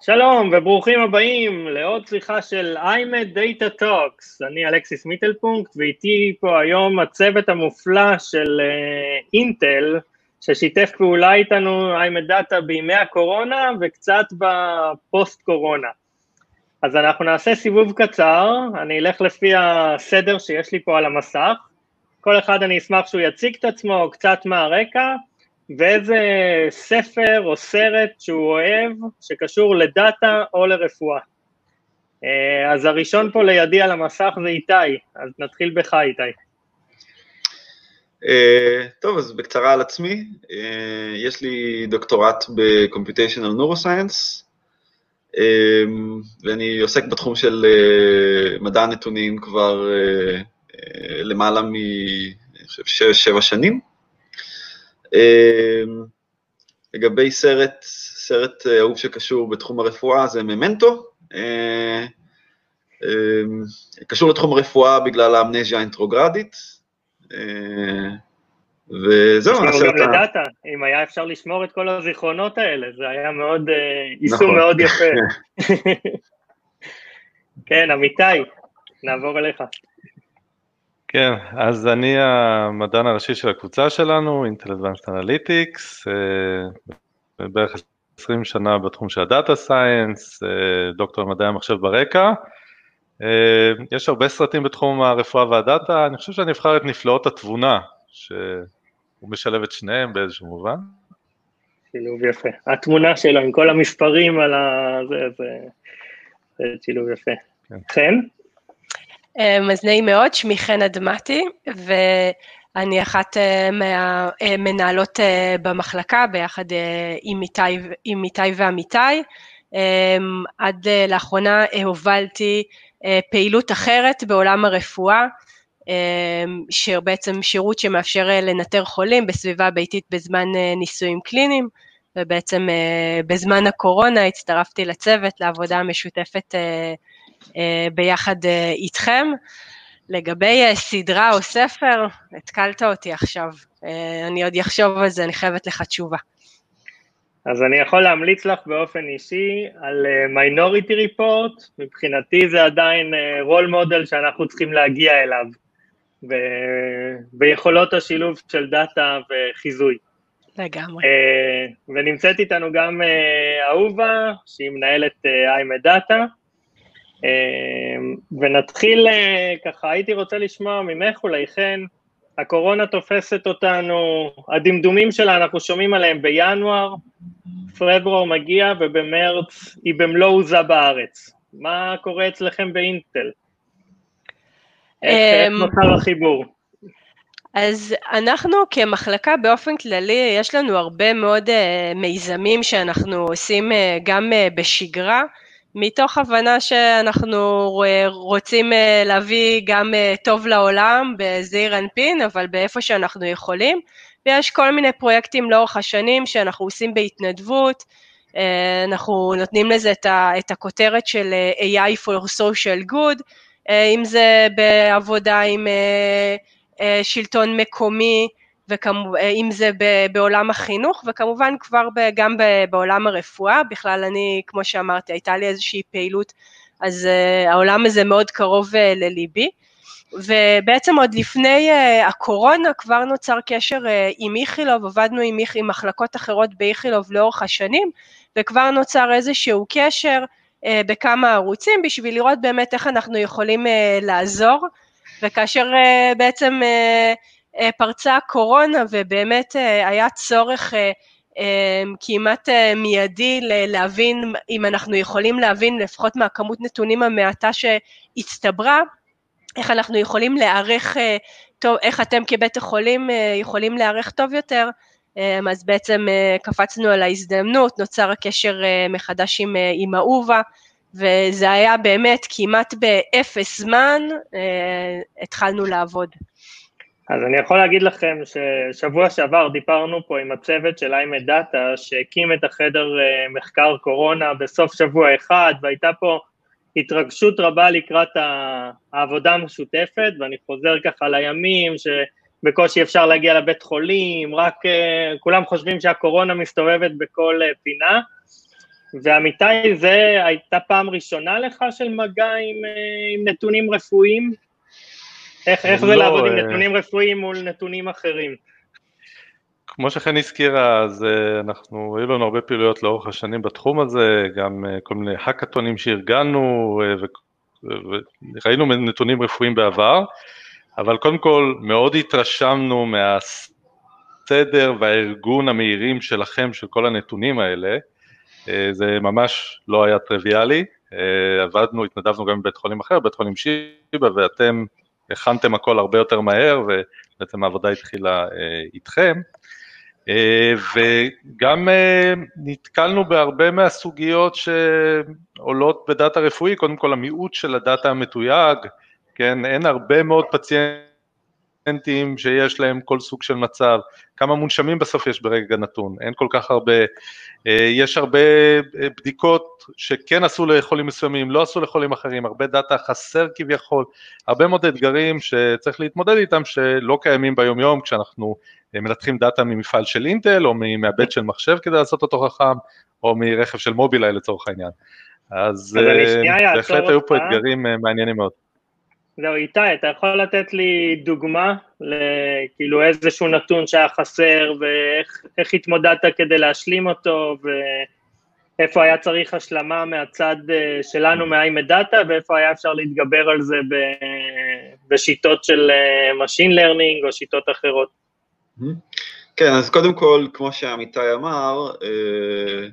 שלום וברוכים הבאים לעוד שיחה של iMed Data Talks. אני אלכסיס מיטלפונקט ואיתי פה היום הצוות המופלא של אינטל, uh, ששיתף פעולה איתנו iMed Data בימי הקורונה וקצת בפוסט קורונה. אז אנחנו נעשה סיבוב קצר, אני אלך לפי הסדר שיש לי פה על המסך. כל אחד אני אשמח שהוא יציג את עצמו, קצת מהרקע, ואיזה ספר או סרט שהוא אוהב שקשור לדאטה או לרפואה. אה, אז הראשון פה לידי על המסך זה איתי, אז נתחיל בך איתי. Uh, טוב, אז בקצרה על עצמי, uh, יש לי דוקטורט ב-Computational Neuroscience, uh, ואני עוסק בתחום של uh, מדע הנתונים כבר למעלה מ... אני חושב, שש-שבע שנים. אמ, לגבי סרט, סרט אה, אהוב שקשור בתחום הרפואה זה ממנטו, אה, אמ, קשור לתחום הרפואה בגלל האמנזיה האינטרוגרדית, אה, וזהו, נעשה אותה. גם לדאטה, אם היה אפשר לשמור את כל הזיכרונות האלה, זה היה מאוד, יישום נכון. מאוד יפה. כן, אמיתי, נעבור אליך. כן, אז אני המדען הראשי של הקבוצה שלנו, Intel Advanced Analytics, אה, בערך 20 שנה בתחום של הדאטה סיינס, אה, דוקטור למדעי המחשב ברקע. אה, יש הרבה סרטים בתחום הרפואה והדאטה, אני חושב שאני אבחר את נפלאות התבונה, שהוא משלב את שניהם באיזשהו מובן. שילוב יפה. התמונה שלו עם כל המספרים על ה... זה, זה, זה שילוב יפה. כן? כן? אמ, אז נעים מאוד, שמי חן אדמתי, ואני אחת אה, מהמנהלות אה, במחלקה, ביחד אה, עם איתי, עם איתי ועמיתי. עד לאחרונה הובלתי פעילות אחרת בעולם הרפואה, שבעצם שירות שמאפשר לנטר חולים בסביבה ביתית בזמן ניסויים קליניים, ובעצם בזמן הקורונה הצטרפתי לצוות לעבודה המשותפת אה, ביחד אה, איתכם. לגבי אה, סדרה או ספר, התקלת אותי עכשיו, אני עוד אחשוב על זה, אני חייבת לך תשובה. אז אני יכול להמליץ לך באופן אישי על מיינוריטי ריפורט, מבחינתי זה עדיין רול מודל שאנחנו צריכים להגיע אליו, ב, ביכולות השילוב של דאטה וחיזוי. לגמרי. ונמצאת איתנו גם אהובה, שהיא מנהלת איימד דאטה, ונתחיל אה, ככה, הייתי רוצה לשמוע ממך אולי חן, הקורונה תופסת אותנו, הדמדומים שלה, אנחנו שומעים עליהם בינואר, פברואר מגיע ובמרץ היא במלוא עוזה בארץ. מה קורה אצלכם באינטל? איך אמ, נוצר החיבור? אז אנחנו כמחלקה באופן כללי, יש לנו הרבה מאוד uh, מיזמים שאנחנו עושים uh, גם בשגרה. מתוך הבנה שאנחנו רוצים אה, להביא גם אה, טוב לעולם בזעיר אנפין, אבל באיפה שאנחנו יכולים, ויש כל מיני פרויקטים לאורך השנים שאנחנו עושים בהתנדבות, אה, אנחנו נותנים לזה את הכותרת של AI for social good, אם זה בעבודה עם שלטון מקומי, ואם זה בעולם החינוך, וכמובן כבר גם בעולם הרפואה, בכלל אני, כמו שאמרתי, הייתה לי איזושהי פעילות, אז uh, העולם הזה מאוד קרוב uh, לליבי. ובעצם עוד לפני uh, הקורונה כבר נוצר קשר uh, עם איכילוב, עבדנו עם, עם מחלקות אחרות באיכילוב לאורך השנים, וכבר נוצר איזשהו קשר uh, בכמה ערוצים בשביל לראות באמת איך אנחנו יכולים uh, לעזור, וכאשר uh, בעצם uh, אה, פרצה הקורונה ובאמת אה, היה צורך אה, כמעט מיידי להבין אם אנחנו יכולים להבין לפחות מהכמות נתונים המעטה שהצטברה, איך אנחנו יכולים להיערך טוב, איך אתם כבית החולים יכולים להיערך טוב יותר, אז בעצם קפצנו על ההזדמנות, נוצר הקשר מחדש עם, עם אהובה, וזה היה באמת כמעט באפס זמן, התחלנו לעבוד. אז אני יכול להגיד לכם ששבוע שעבר דיברנו פה עם הצוות של איימד דאטה שהקים את החדר אה, מחקר קורונה בסוף שבוע אחד והייתה פה התרגשות רבה לקראת העבודה המשותפת ואני חוזר ככה לימים שבקושי אפשר להגיע לבית חולים, רק אה, כולם חושבים שהקורונה מסתובבת בכל אה, פינה ואמיתי, זה הייתה פעם ראשונה לך של מגע עם, עם נתונים רפואיים? איך, איך זה לא, לעבוד עם אה, נתונים רפואיים מול נתונים אחרים? כמו שחן הזכירה, אז אה, אנחנו, היו לנו הרבה פעילויות לאורך השנים בתחום הזה, גם אה, כל מיני האקתונים שארגנו, וראינו נתונים רפואיים בעבר, אבל קודם כל מאוד התרשמנו מהסדר והארגון המהירים שלכם, של כל הנתונים האלה, זה ממש לא היה טריוויאלי, עבדנו, התנדבנו גם בבית חולים אחר, בית חולים שיבא, ואתם הכנתם הכל הרבה יותר מהר, ובעצם העבודה התחילה איתכם. אה, וגם אה, נתקלנו בהרבה מהסוגיות שעולות בדאטה רפואי, קודם כל המיעוט של הדאטה המתויג, כן, אין הרבה מאוד פציינטים שיש להם כל סוג של מצב, כמה מונשמים בסוף יש ברגע נתון, אין כל כך הרבה, אה, יש הרבה בדיקות שכן עשו לחולים מסוימים, לא עשו לחולים אחרים, הרבה דאטה חסר כביכול, הרבה מאוד אתגרים שצריך להתמודד איתם שלא קיימים ביום יום כשאנחנו מנתחים דאטה ממפעל של אינטל או ממעבד של מחשב כדי לעשות אותו חכם, או מרכב של מובילאיי לצורך העניין. אז אה, בהחלט היו פה אתגרים אה, מעניינים מאוד. זהו, איתי, אתה יכול לתת לי דוגמה לכאילו איזשהו נתון שהיה חסר ואיך התמודדת כדי להשלים אותו ואיפה היה צריך השלמה מהצד אה, שלנו מהאיימד דאטה ואיפה היה אפשר להתגבר על זה בשיטות של Machine Learning או שיטות אחרות. כן, אז קודם כל, כמו שעמיתי אמר, אה,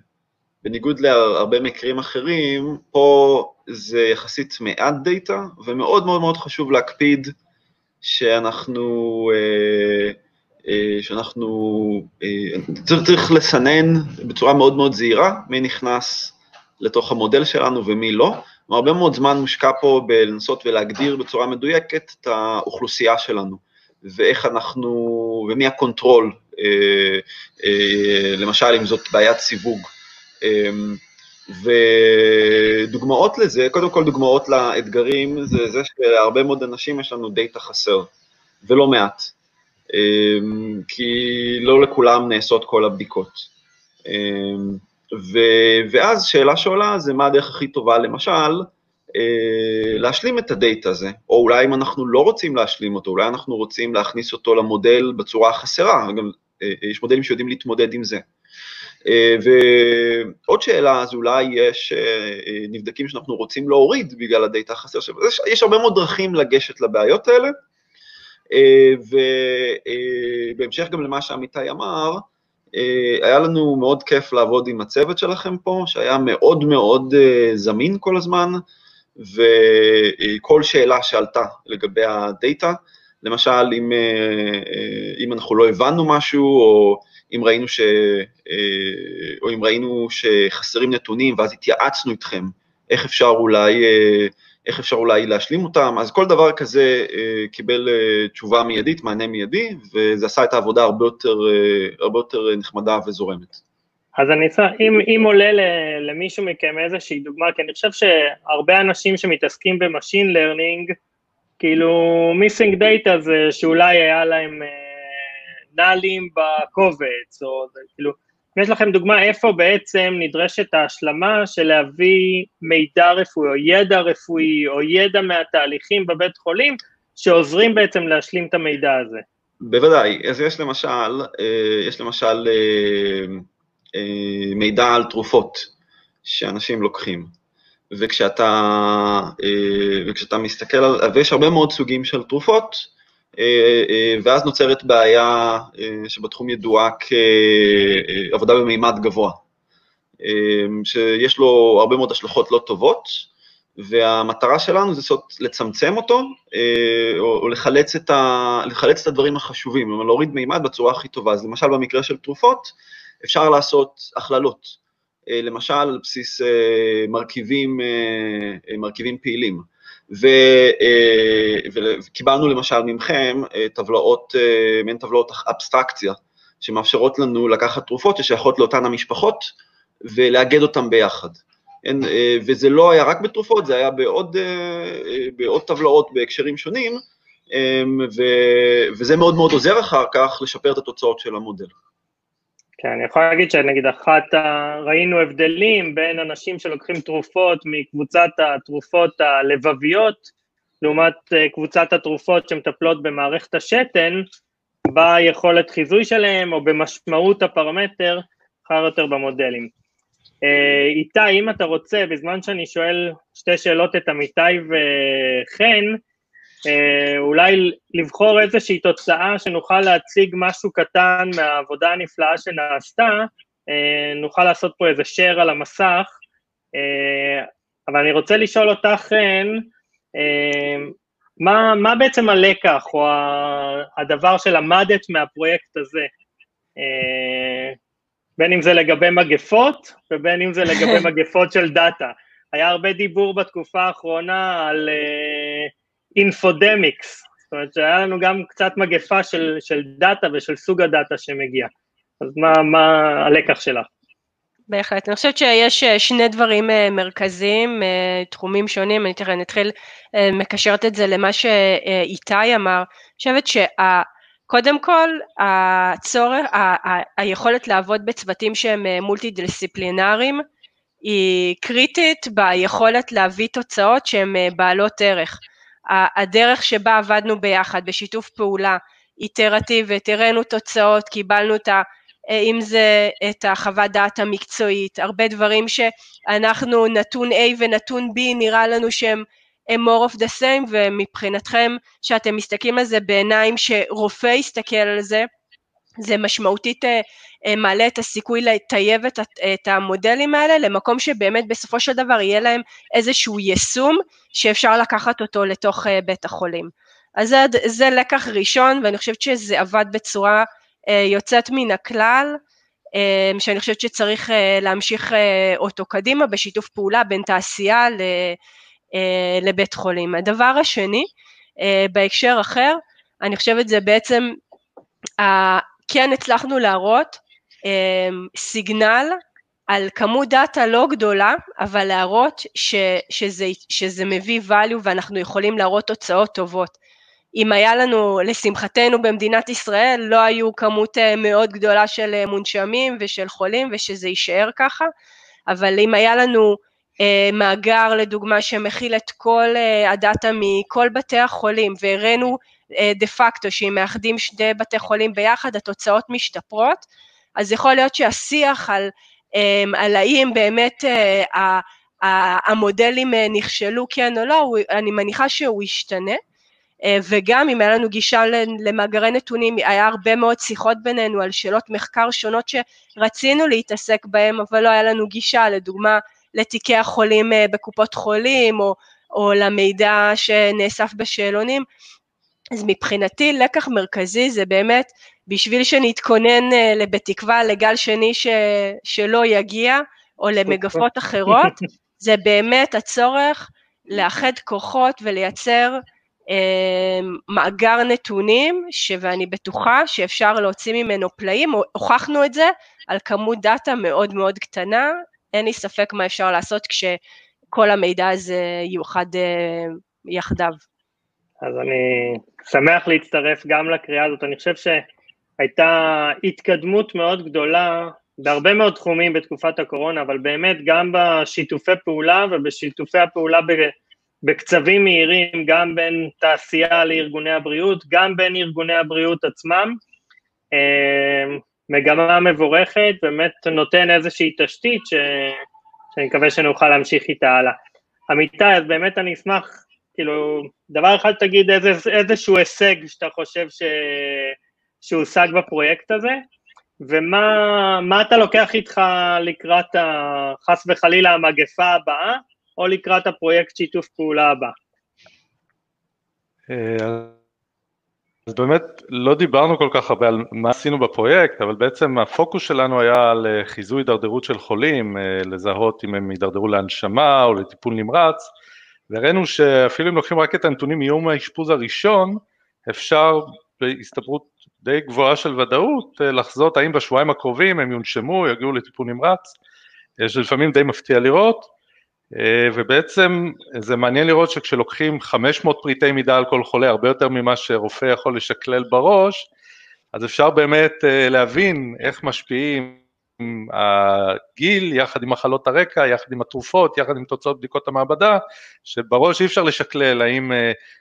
בניגוד להרבה מקרים אחרים, פה זה יחסית מעט דאטה, ומאוד מאוד מאוד חשוב להקפיד שאנחנו, אה, אה, שאנחנו, צריך, צריך לסנן בצורה מאוד מאוד זהירה מי נכנס לתוך המודל שלנו ומי לא. הרבה מאוד זמן מושקע פה בלנסות ולהגדיר בצורה מדויקת את האוכלוסייה שלנו. ואיך אנחנו, ומי ה control, אה, אה, למשל אם זאת בעיית סיווג. ודוגמאות לזה, קודם כל דוגמאות לאתגרים, זה זה שהרבה מאוד אנשים יש לנו דאטה חסר, ולא מעט, כי לא לכולם נעשות כל הבדיקות. ו, ואז שאלה שעולה זה מה הדרך הכי טובה, למשל, אה, להשלים את הדאטה הזה, או אולי אם אנחנו לא רוצים להשלים אותו, אולי אנחנו רוצים להכניס אותו למודל בצורה החסרה, גם אה, יש מודלים שיודעים להתמודד עם זה. אה, ועוד שאלה, אז אולי יש נבדקים שאנחנו רוצים להוריד בגלל הדאטה החסר, יש, יש הרבה מאוד דרכים לגשת לבעיות האלה, ובהמשך גם למה שעמיתי אמר, היה לנו מאוד כיף לעבוד עם הצוות שלכם פה, שהיה מאוד מאוד זמין כל הזמן, וכל שאלה שעלתה לגבי הדאטה, למשל אם, אה, אם אנחנו לא הבנו משהו, או אם ראינו, ש, אה, ראינו שחסרים נתונים ואז התייעצנו איתכם, איך אפשר אולי, אה, איך אפשר אולי להשלים אותם, אז כל דבר כזה קיבל תשובה מיידית, מענה מיידי, וזה עשה את העבודה הרבה יותר, הרבה יותר נחמדה וזורמת. אז אני צריך, אם, אם עולה למישהו מכם איזושהי דוגמה, כי אני חושב שהרבה אנשים שמתעסקים ב machine learning, כאילו מיסינג דאטה זה שאולי היה להם אה, נאלים בקובץ, או כאילו, יש לכם דוגמה איפה בעצם נדרשת ההשלמה של להביא מידע רפואי, או ידע רפואי, או ידע מהתהליכים בבית חולים, שעוזרים בעצם להשלים את המידע הזה. בוודאי, אז יש למשל, אה, יש למשל אה, אה, מידע על תרופות שאנשים לוקחים. וכשאתה, וכשאתה מסתכל על, ויש הרבה מאוד סוגים של תרופות, ואז נוצרת בעיה שבתחום ידועה כעבודה במימד גבוה, שיש לו הרבה מאוד השלכות לא טובות, והמטרה שלנו זה לצמצם אותו, או לחלץ את, ה, לחלץ את הדברים החשובים, כלומר להוריד מימד בצורה הכי טובה. אז למשל במקרה של תרופות, אפשר לעשות הכללות, אה, למשל על בסיס אה, מרכיבים, אה, מרכיבים פעילים. ו, וקיבלנו למשל מכם טבלאות, מעין טבלאות אבסטרקציה, שמאפשרות לנו לקחת תרופות ששייכות לאותן המשפחות ולאגד אותן ביחד. אין, וזה לא היה רק בתרופות, זה היה בעוד, בעוד טבלאות בהקשרים שונים, ו, וזה מאוד מאוד עוזר אחר כך לשפר את התוצאות של המודל. כן, אני יכול להגיד שנגיד אחת, ה... ראינו הבדלים בין אנשים שלוקחים תרופות מקבוצת התרופות הלבביות, לעומת אה, קבוצת התרופות שמטפלות במערכת השתן, ביכולת חיזוי שלהם או במשמעות הפרמטר, אחר יותר במודלים. אה, איתי, אם אתה רוצה, בזמן שאני שואל שתי שאלות את עמיתי וחן, אולי לבחור איזושהי תוצאה שנוכל להציג משהו קטן מהעבודה הנפלאה שנעשתה, אה, נוכל לעשות פה איזה share על המסך, אבל אני רוצה לשאול אותך, חן, מה, מה בעצם הלקח או הדבר שלמדת מהפרויקט הזה? בין אם זה לגבי מגפות ובין אם זה לגבי מגפות של דאטה. היה הרבה דיבור בתקופה האחרונה על infodemics, זאת אומרת שהיה לנו גם קצת מגפה של, של דאטה ושל סוג הדאטה שמגיע. אז מה, מה הלקח שלך? בהחלט. אני חושבת שיש אה, שני דברים אה, מרכזיים, אה, תחומים שונים, אני תראה, נתחיל, מקשרת את זה למה שאיתי אמר. אני חושבת שה... קודם כל, הצורך, היכולת לעבוד בצוותים שהם מולטי דיסציפלינריים היא קריטית ביכולת להביא תוצאות שהן בעלות ערך. הדרך שבה עבדנו ביחד, בשיתוף פעולה איטרטיבית, הראינו תוצאות, קיבלנו את ה... אם זה את החוות דעת המקצועית, הרבה דברים שאנחנו נתון A ונתון B נראה לנו שהם הם more of the same ומבחינתכם שאתם מסתכלים על זה בעיניים שרופא יסתכל על זה זה משמעותית אה, אה, מעלה את הסיכוי לטייב את, את המודלים האלה למקום שבאמת בסופו של דבר יהיה להם איזשהו יישום שאפשר לקחת אותו לתוך אה, בית החולים. אז זה, זה לקח ראשון ואני חושבת שזה עבד בצורה יוצאת מן הכלל, שאני חושבת שצריך להמשיך אותו קדימה בשיתוף פעולה בין תעשייה לבית חולים. הדבר השני, בהקשר אחר, אני חושבת זה בעצם כן הצלחנו להראות אמ, סיגנל על כמות דאטה לא גדולה, אבל להראות ש, שזה, שזה מביא value ואנחנו יכולים להראות תוצאות טובות. אם היה לנו, לשמחתנו במדינת ישראל, לא היו כמות אה, מאוד גדולה של אה, מונשמים ושל חולים ושזה יישאר ככה, אבל אם היה לנו אה, מאגר לדוגמה שמכיל את כל אה, הדאטה מכל בתי החולים והראינו דה פקטו שאם מאחדים שני בתי חולים ביחד התוצאות משתפרות, אז יכול להיות שהשיח על, על האם באמת המודלים נכשלו כן או לא, אני מניחה שהוא ישתנה. וגם אם היה לנו גישה למאגרי נתונים, היה הרבה מאוד שיחות בינינו על שאלות מחקר שונות שרצינו להתעסק בהן, אבל לא היה לנו גישה, לדוגמה לתיקי החולים אה, בקופות חולים, או, או למידע שנאסף בשאלונים. אז מבחינתי לקח מרכזי זה באמת בשביל שנתכונן אה, בתקווה לגל שני ש, שלא יגיע, או למגפות אחרות, זה באמת הצורך לאחד כוחות ולייצר אה, מאגר נתונים, ש, ואני בטוחה שאפשר להוציא ממנו פלאים, הוכחנו את זה על כמות דאטה מאוד מאוד קטנה, אין לי ספק מה אפשר לעשות כשכל המידע הזה יאוחד אה, יחדיו. אז אני שמח להצטרף גם לקריאה הזאת, אני חושב שהייתה התקדמות מאוד גדולה בהרבה מאוד תחומים בתקופת הקורונה, אבל באמת גם בשיתופי פעולה ובשיתופי הפעולה בקצבים מהירים, גם בין תעשייה לארגוני הבריאות, גם בין ארגוני הבריאות עצמם. אה, מגמה מבורכת, באמת נותן איזושהי תשתית ש... שאני מקווה שנוכל להמשיך איתה הלאה. אמיתי, אז באמת אני אשמח, כאילו, דבר אחד תגיד איזה, איזשהו הישג שאתה חושב ש... שהושג בפרויקט הזה, ומה אתה לוקח איתך לקראת, ה... חס וחלילה, המגפה הבאה, או לקראת הפרויקט שיתוף פעולה הבא? אה, אז באמת לא דיברנו כל כך הרבה על מה עשינו בפרויקט, אבל בעצם הפוקוס שלנו היה על אה, חיזוי הידרדרות של חולים, אה, לזהות אם הם הידרדרו להנשמה או לטיפול נמרץ, והראינו שאפילו אם לוקחים רק את הנתונים מיום האשפוז הראשון, אפשר בהסתברות די גבוהה של ודאות אה, לחזות האם בשבועיים הקרובים הם יונשמו, יגיעו לטיפול נמרץ, שלפעמים די מפתיע לראות, אה, ובעצם זה מעניין לראות שכשלוקחים 500 פריטי מידע על כל חולה, הרבה יותר ממה שרופא יכול לשקלל בראש, אז אפשר באמת להבין איך משפיעים הגיל, יחד עם מחלות הרקע, יחד עם התרופות, יחד עם תוצאות בדיקות המעבדה, שבראש אי אפשר לשקלל האם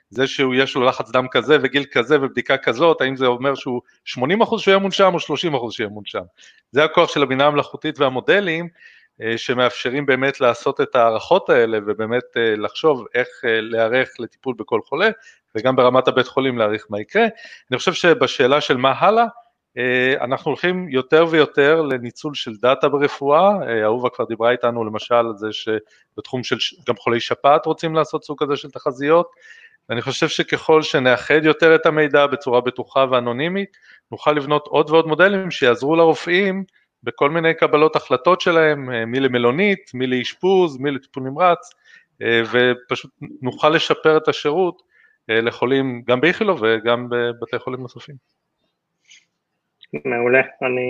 זה שיש לו לחץ דם כזה וגיל כזה ובדיקה כזאת, האם זה אומר שהוא 80% שיהיה מונשם או 30% שיהיה מונשם. זה הכוח של הבינה המלאכותית והמודלים, שמאפשרים באמת לעשות את ההערכות האלה ובאמת לחשוב איך להיערך לטיפול בכל חולה, וגם ברמת הבית חולים להעריך מה יקרה. אני חושב שבשאלה של מה הלאה, אנחנו הולכים יותר ויותר לניצול של דאטה ברפואה, אהובה כבר דיברה איתנו למשל על זה שבתחום של גם חולי שפעת רוצים לעשות סוג כזה של תחזיות, ואני חושב שככל שנאחד יותר את המידע בצורה בטוחה ואנונימית, נוכל לבנות עוד ועוד מודלים שיעזרו לרופאים בכל מיני קבלות החלטות שלהם, מי למלונית, מי לאשפוז, מי לטיפול נמרץ, ופשוט נוכל לשפר את השירות לחולים גם באיכילוב וגם בבתי חולים נוספים. מעולה, אני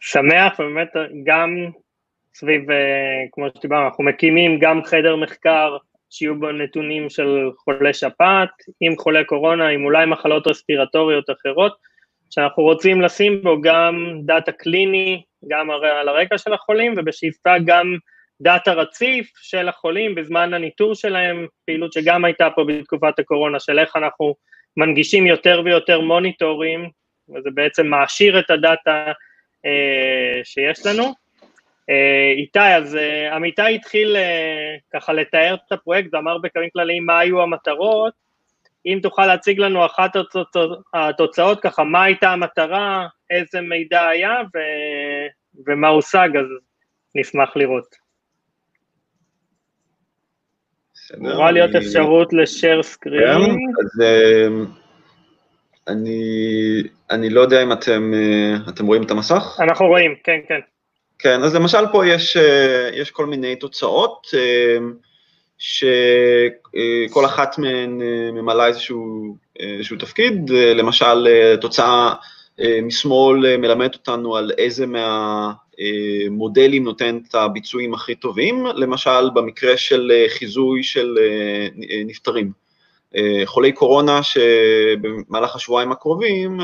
שמח ובאמת גם סביב, כמו שדיברנו, אנחנו מקימים גם חדר מחקר שיהיו בו נתונים של חולי שפעת, עם חולי קורונה, עם אולי מחלות רספירטוריות אחרות, שאנחנו רוצים לשים בו גם דאטה קליני, גם על הרקע של החולים, ובשאיפה גם דאטה רציף של החולים בזמן הניטור שלהם, פעילות שגם הייתה פה בתקופת הקורונה, של איך אנחנו מנגישים יותר ויותר מוניטורים, וזה בעצם מעשיר את הדאטה אה, שיש לנו. אה, איתי, אז אה, עם איתי התחיל ככה לתאר את הפרויקט ואמר בקווים כלליים מה היו המטרות, אם תוכל להציג לנו אחת התוצאות, ככה, מה הייתה המטרה, איזה מידע היה ו... ומה הושג, אז נשמח לראות. אמורה להיות אפשרות. כן, אז אני, אני לא יודע אם אתם, אתם רואים את המסך? אנחנו רואים, כן, כן. כן, אז למשל פה יש, יש כל מיני תוצאות, שכל אחת מהן ממלאה איזשהו, איזשהו תפקיד, למשל תוצאה משמאל מלמדת אותנו על איזה מהמודלים נותן את הביצועים הכי טובים, למשל במקרה של חיזוי של נפטרים. חולי קורונה שבמהלך השבועיים הקרובים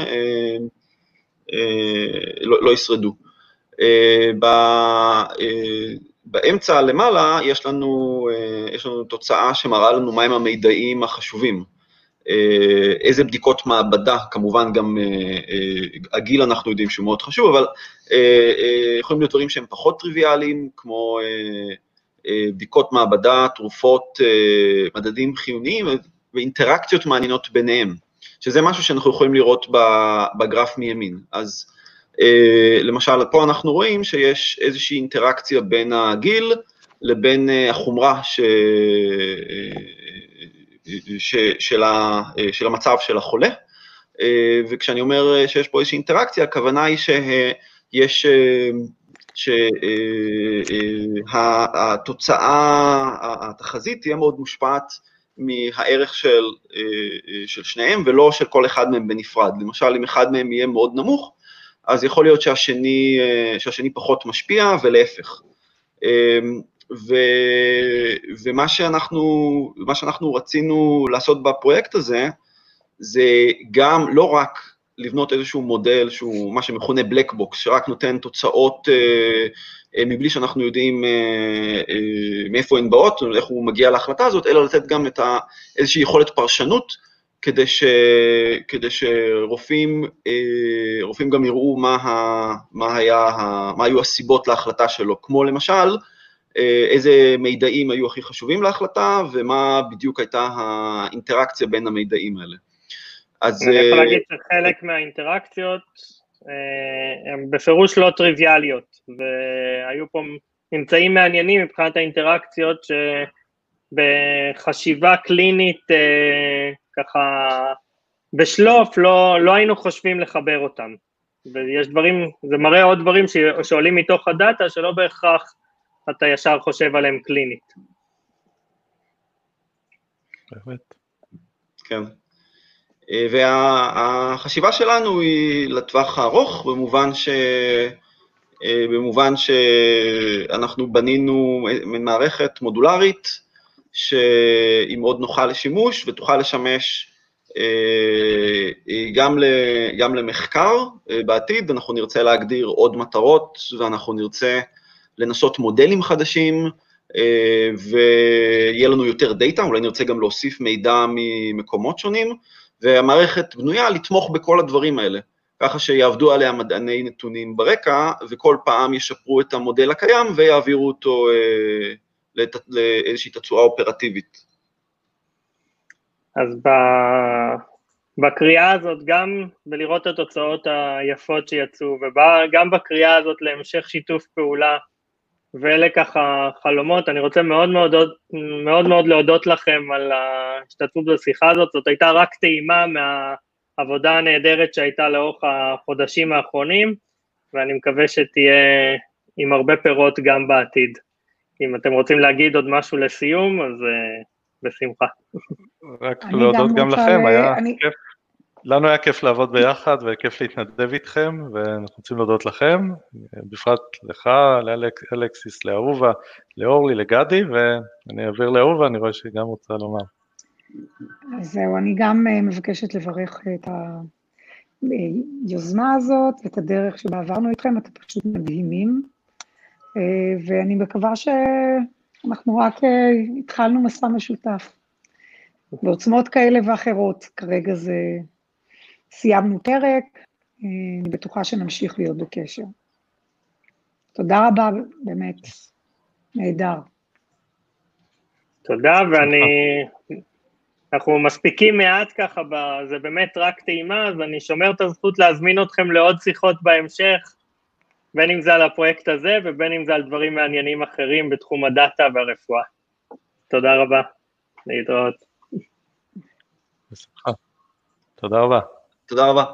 לא, לא ישרדו. באמצע למעלה יש לנו, יש לנו תוצאה שמראה לנו מהם המידעים החשובים. איזה בדיקות מעבדה, כמובן גם הגיל אנחנו יודעים שהוא מאוד חשוב, אבל יכולים להיות דברים שהם פחות טריוויאליים, כמו בדיקות מעבדה, תרופות, מדדים חיוניים ואינטראקציות מעניינות ביניהם, שזה משהו שאנחנו יכולים לראות בגרף מימין. אז Uh, למשל, פה אנחנו רואים שיש איזושהי אינטראקציה בין הגיל לבין uh, החומרה ש... uh, ש... של, ה... של המצב של החולה, וכשאני אומר שיש פה איזושהי אינטראקציה, הכוונה היא שיש, שהתוצאה, התחזית תהיה מאוד מושפעת מהערך של, של שניהם ולא של כל אחד מהם בנפרד. למשל, אם אחד מהם יהיה מאוד נמוך, אז יכול להיות שהשני, אה, שהשני פחות משפיע ולהפך. אמ, ו, ומה שאנחנו, שאנחנו רצינו לעשות בפרויקט הזה, זה גם לא רק לבנות איזשהו מודל שהוא מה שמכונה black box, שרק נותן תוצאות אה, אה, מבלי שאנחנו יודעים אה, אה, מאיפה הן באות, איך הוא מגיע להחלטה הזאת, אלא לתת גם את ה, איזושהי יכולת פרשנות כדי, ש, כדי שרופאים אה, רופאים גם יראו מה, ה, מה, היה, מה היו הסיבות להחלטה שלו, כמו למשל, אה, איזה מידעים היו הכי חשובים להחלטה ומה בדיוק הייתה האינטראקציה בין המידעים האלה. אז... אני יכול להגיד שחלק מהאינטראקציות הן בפירוש לא טריוויאליות, והיו פה ממצאים מעניינים מבחינת האינטראקציות שבחשיבה קלינית ככה בשלוף לא, לא היינו חושבים לחבר אותם. ויש דברים, זה מראה עוד דברים שעולים מתוך הדאטה שלא בהכרח אתה ישר חושב עליהם קלינית. באמת. כן. והחשיבה שלנו היא לטווח הארוך, במובן ש... במובן שאנחנו בנינו מערכת מודולרית שהיא מאוד נוחה לשימוש ותוכל לשמש גם, גם למחקר בעתיד, אנחנו נרצה להגדיר עוד מטרות ואנחנו נרצה לנסות מודלים חדשים, ויהיה לנו יותר דאטה, אולי נרצה גם להוסיף מידע ממקומות שונים, והמערכת בנויה לתמוך בכל הדברים האלה, ככה שיעבדו עליה מדעני נתונים ברקע, וכל פעם ישפרו את המודל הקיים ויעבירו אותו לאיזושהי תצורה אופרטיבית. אז ב... בקריאה הזאת, גם בלראות את התוצאות היפות שיצאו, וגם בקריאה הזאת להמשך שיתוף פעולה, ואלה ככה חלומות, אני רוצה מאוד מאוד, מאוד מאוד להודות לכם על ההשתתפות בשיחה הזאת, זאת הייתה רק טעימה מהעבודה הנהדרת שהייתה לאורך החודשים האחרונים, ואני מקווה שתהיה עם הרבה פירות גם בעתיד. אם אתם רוצים להגיד עוד משהו לסיום, אז uh, בשמחה. רק להודות גם, גם לכם, היה אני... כיף. לנו היה כיף לעבוד ביחד וכיף להתנדב איתכם, ואנחנו רוצים להודות לכם, בפרט לך, לאלכסיס, לאהובה, לאורלי, לגדי, ואני אעביר לאהובה, אני רואה שהיא גם רוצה לומר. אז זהו, אני גם אה, מבקשת לברך את היוזמה הזאת, את הדרך שבה עברנו איתכם, אתם פשוט מדהימים, אה, ואני מקווה שאנחנו רק אה, התחלנו מסע משותף. בעוצמות כאלה ואחרות, כרגע זה סיימנו פרק, אה, אני בטוחה שנמשיך להיות בקשר. תודה רבה, באמת, נהדר. תודה, ואני... אנחנו מספיקים מעט ככה, זה באמת רק טעימה, אז אני שומר את הזכות להזמין אתכם לעוד שיחות בהמשך, בין אם זה על הפרויקט הזה ובין אם זה על דברים מעניינים אחרים בתחום הדאטה והרפואה. תודה רבה, להתראות. תודה רבה. תודה רבה.